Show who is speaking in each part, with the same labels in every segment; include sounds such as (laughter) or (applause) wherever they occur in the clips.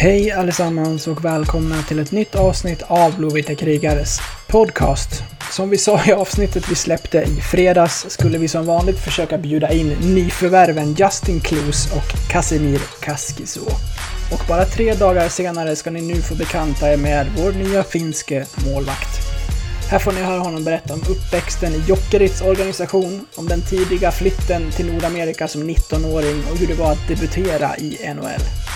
Speaker 1: Hej allesammans och välkomna till ett nytt avsnitt av Blåvita krigares podcast. Som vi sa i avsnittet vi släppte i fredags skulle vi som vanligt försöka bjuda in nyförvärven Justin Kloos och Casimir Kaskiso. Och bara tre dagar senare ska ni nu få bekanta er med vår nya finske målvakt. Här får ni höra honom berätta om uppväxten i Jokerits organisation, om den tidiga flytten till Nordamerika som 19-åring och hur det var att debutera i NHL.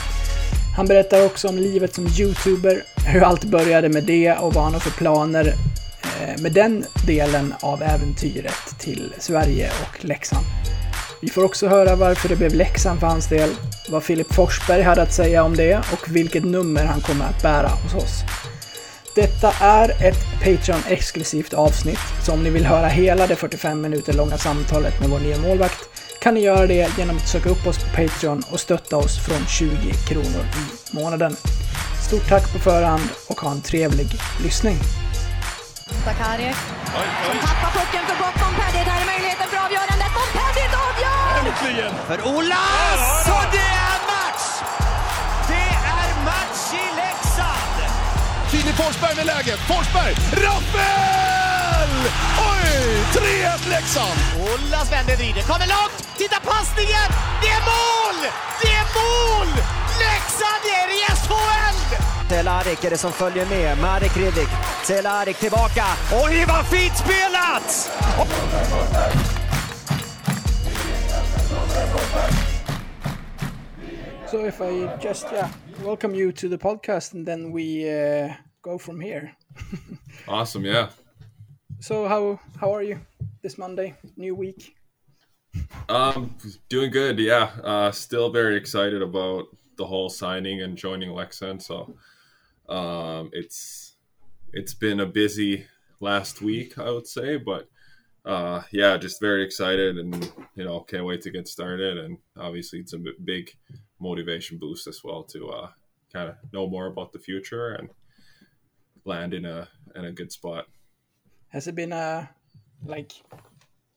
Speaker 1: Han berättar också om livet som YouTuber, hur allt började med det och vad han har för planer eh, med den delen av äventyret till Sverige och Leksand. Vi får också höra varför det blev Leksand för hans del, vad Filip Forsberg hade att säga om det och vilket nummer han kommer att bära hos oss. Detta är ett Patreon-exklusivt avsnitt, så om ni vill höra hela det 45 minuter långa samtalet med vår nya målvakt kan ni göra det genom att söka upp oss på Patreon och stötta oss från 20 kronor i månaden. Stort tack på förhand och ha en trevlig lyssning.
Speaker 2: Sakarek som tappar pucken för gott. Montpellier, där är möjligheten för avgörandet. Montpellier avgör!
Speaker 3: Äntligen!
Speaker 4: För Olas! Och det är match! Det är match i Leksand!
Speaker 3: Filip Forsberg med läget. Forsberg! Rappel! Oj! 3-1 Leksand!
Speaker 4: Olas vänder, vrider, kommer långt! Titta passningen! Det är mål! Det är mål! Leksand är i SHL! Cehlárik är det som följer med. Marek Hrivik. Cehlárik tillbaka. Oj, vad fint spelat!
Speaker 1: So if I just yeah welcome you to the podcast and then we uh, go from here. (laughs)
Speaker 5: Awesome, yeah.
Speaker 1: So how how are you this Monday, new week?
Speaker 5: Um, doing good, yeah. Uh, still very excited about the whole signing and joining Leksand. So, um, it's it's been a busy last week, I would say, but uh, yeah, just very excited and you know can't wait to get started. And obviously, it's a big motivation boost as well to uh, kind of know more about the future and land in a in a good spot.
Speaker 1: Has it been a like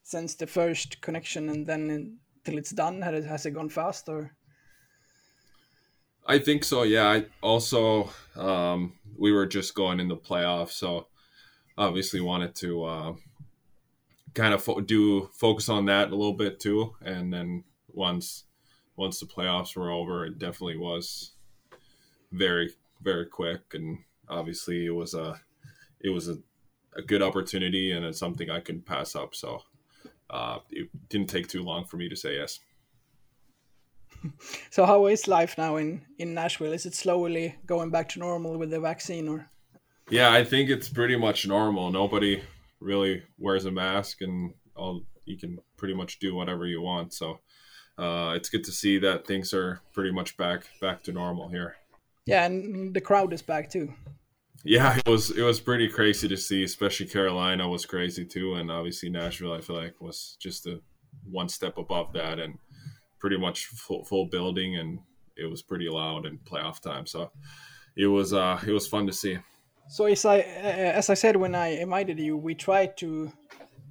Speaker 1: since the first connection and then till it's done? Has it, has it gone fast or?
Speaker 5: I think so. Yeah. I also um, we were just going in the playoffs, so obviously wanted to uh, kind of fo- do focus on that a little bit too. And then once once the playoffs were over, it definitely was very very quick, and obviously it was a it was a, a good opportunity and it's something I couldn't pass up. So uh, it didn't take too long for me to say yes. (laughs)
Speaker 1: So how is life now in in Nashville? Is it slowly going back to normal with the vaccine or?
Speaker 5: Yeah, I think it's pretty much normal. Nobody really wears a mask, and all you can pretty much do whatever you want. So uh, it's good to see that things are pretty much back back to normal here.
Speaker 1: Yeah, and the crowd is back too.
Speaker 5: Yeah, it was it was pretty crazy to see. Especially Carolina was crazy too, and obviously Nashville. I feel like was just a one step above that, and pretty much full, full building, and it was pretty loud in playoff time. So it was uh, it was fun to see.
Speaker 1: So as I as I said when I invited you, we tried to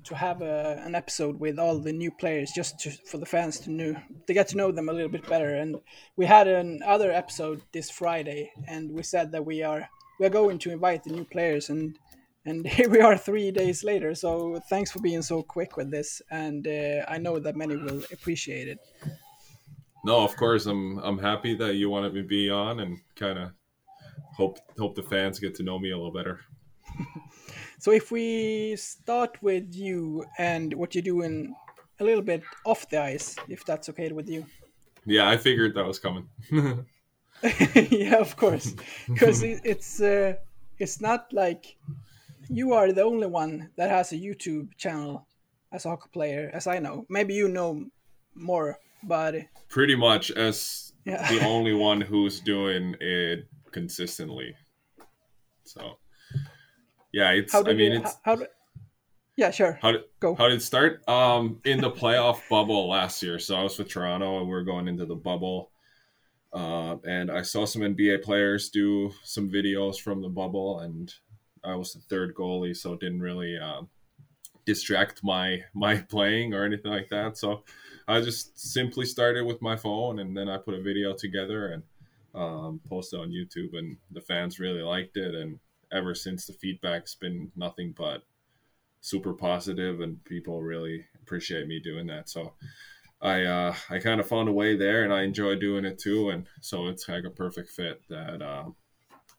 Speaker 1: to have a, an episode with all the new players just to, for the fans to know to get to know them a little bit better. And we had another episode this Friday, and we said that we are we are going to invite the new players, and and (laughs) here we are three days later. So thanks for being so quick with this, and uh, I know that many will appreciate it.
Speaker 5: No, of course I'm I'm happy that you wanted me to be on and kind of hope hope the fans get to know me a little better. (laughs)
Speaker 1: So if we start with you and what you're doing a little bit off the ice, if that's okay with you.
Speaker 5: Yeah, I figured that was coming. (laughs) (laughs)
Speaker 1: yeah, of course, because it, it's uh, it's not like you are the only one that has a YouTube channel as a hockey player, as I know. Maybe you know more, but
Speaker 5: pretty much as
Speaker 1: Yeah.
Speaker 5: the (laughs) only one who's doing it consistently. So yeah, it's I mean
Speaker 1: you,
Speaker 5: it's
Speaker 1: how, how yeah, sure.
Speaker 5: how did
Speaker 1: Go.
Speaker 5: how did it start? Um in the playoff bubble last year. So I was with Toronto and we are going into the bubble. Uh, and I saw some NBA players do some videos from the bubble, and I was the third goalie, so it didn't really um, distract my my (laughs) playing or anything like that. So I just simply started with my phone, and then I put a video together, and um, posted on YouTube, and the fans really liked it. And ever since, the feedback's been nothing but super positive, and people really appreciate me doing that. So I uh, I kind of found a way there, and I enjoy doing it too. And so it's like a perfect fit that uh,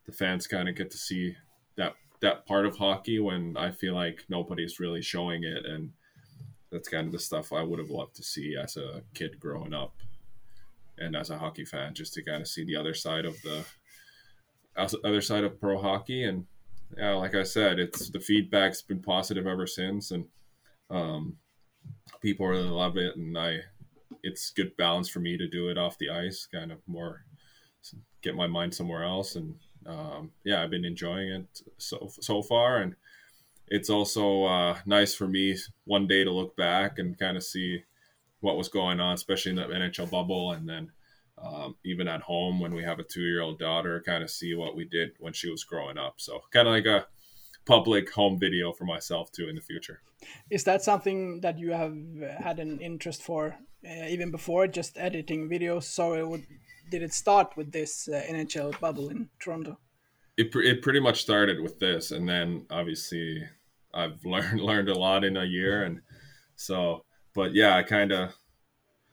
Speaker 5: the fans kind of get to see that that part of hockey when I feel like nobody's really showing it, and that's kind of the stuff I would have loved to see as a kid growing up, and as a hockey fan, just to kind of see the other side of the other side of pro hockey. And yeah, like I said, it's the feedback's been positive ever since, and um, people really love it, and I it's good balance for me to do it off the ice, kind of more get my mind somewhere else, and um, yeah, I've been enjoying it so so far, and it's also uh, nice for me one day to look back and kind of see what was going on, especially in the NHL bubble, and then um, even at home when we have a two-year-old daughter, kind of see what we did when she was growing up. So kind of like a public home video for myself too in the future.
Speaker 1: Is that something that you have had an interest for uh, even before just editing videos? So it would, did it start with this uh, NHL bubble in Toronto?
Speaker 5: It, it pretty much started with this, and then obviously I've (laughs) learned learned a lot in a year, and so but yeah, I kind of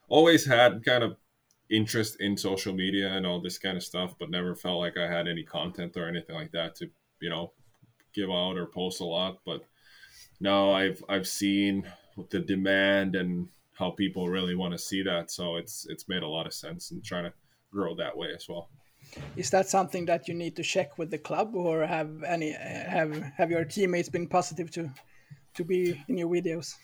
Speaker 5: always had kind of interest in social media and all this kind of stuff, but never felt like I had any content or anything like that to you know give out or post a lot. But now I've I've seen the demand and how people really want to see that, so it's it's made a lot of sense and trying to grow that way as well.
Speaker 1: Is that something that you need to check with the club, or have any have have your teammates been positive to to be in your videos?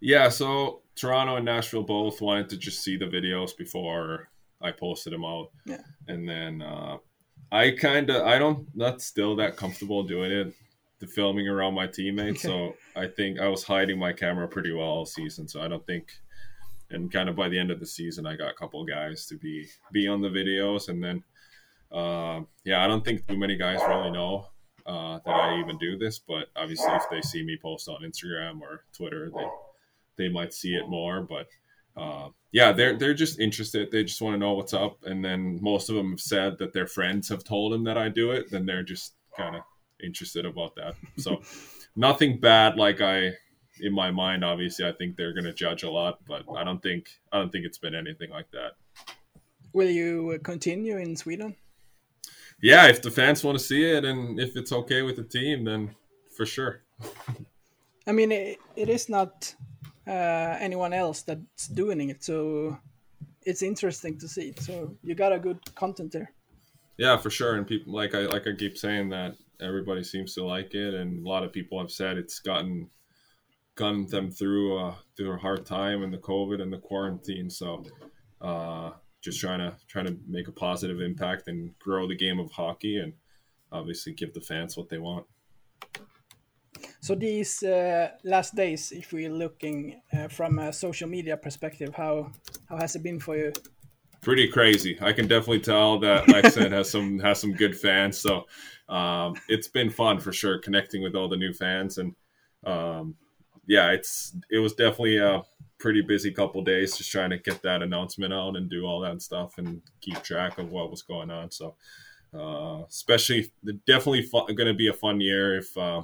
Speaker 5: Yeah, so Toronto and Nashville both wanted to just see the videos before I posted them out.
Speaker 1: Yeah.
Speaker 5: And then uh, I kind of I don't not still that comfortable doing it, the filming around my teammates. So I think I was hiding my camera pretty well all season. So I don't think, and kind of by the end of the season, I got a couple guys to be be on the videos, and then uh, yeah, I don't think too many guys really know uh, that I even do this. But obviously, if they see me post on Instagram or Twitter, they they might see it more. But uh, yeah, they're they're just interested. They just want to know what's up. And then most of them have said that their friends have told them that I do it. Then they're just kind of interested about that. So (laughs) nothing bad. Like I, in my mind, obviously, I think they're going to judge a lot, but I don't think I don't think it's been anything like that.
Speaker 1: Will you continue in Sweden?
Speaker 5: Yeah, if the fans want to see it and if it's okay with the team, then for sure.
Speaker 1: I mean, it, it is not uh, anyone else that's doing it. So it's interesting to see. So you got a good content there.
Speaker 5: Yeah, for sure. And people like I like I keep saying that everybody seems to like it, and a lot of people have said it's gotten gotten them through uh, through a hard time and the COVID and the quarantine. So uh, just trying to trying to make a positive impact and grow the game of hockey, and obviously give the fans what they want.
Speaker 1: So these uh, last days, if we're looking uh, from a social media perspective, how how has it been for you?
Speaker 5: Pretty crazy. I can definitely tell that (laughs) Leksand has some has some good fans. So um, it's been fun for sure, connecting with all the new fans, and um, yeah, it's it was definitely a pretty busy couple days just trying to get that announcement out and do all that stuff and keep track of what was going on. So uh, especially definitely going to be a fun year if. Uh,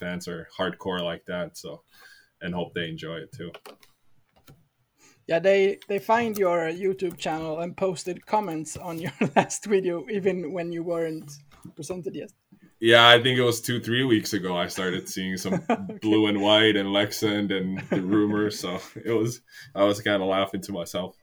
Speaker 5: fans are hardcore like that. So, and hope they enjoy it too.
Speaker 1: Yeah, they they find your YouTube channel and posted comments on your (laughs) last video, even when you weren't presented yet.
Speaker 5: Yeah, I think it was two, three weeks ago. I started seeing some (laughs) okay. blue and white and Leksand and the rumors. So it was, I was kind of laughing to myself.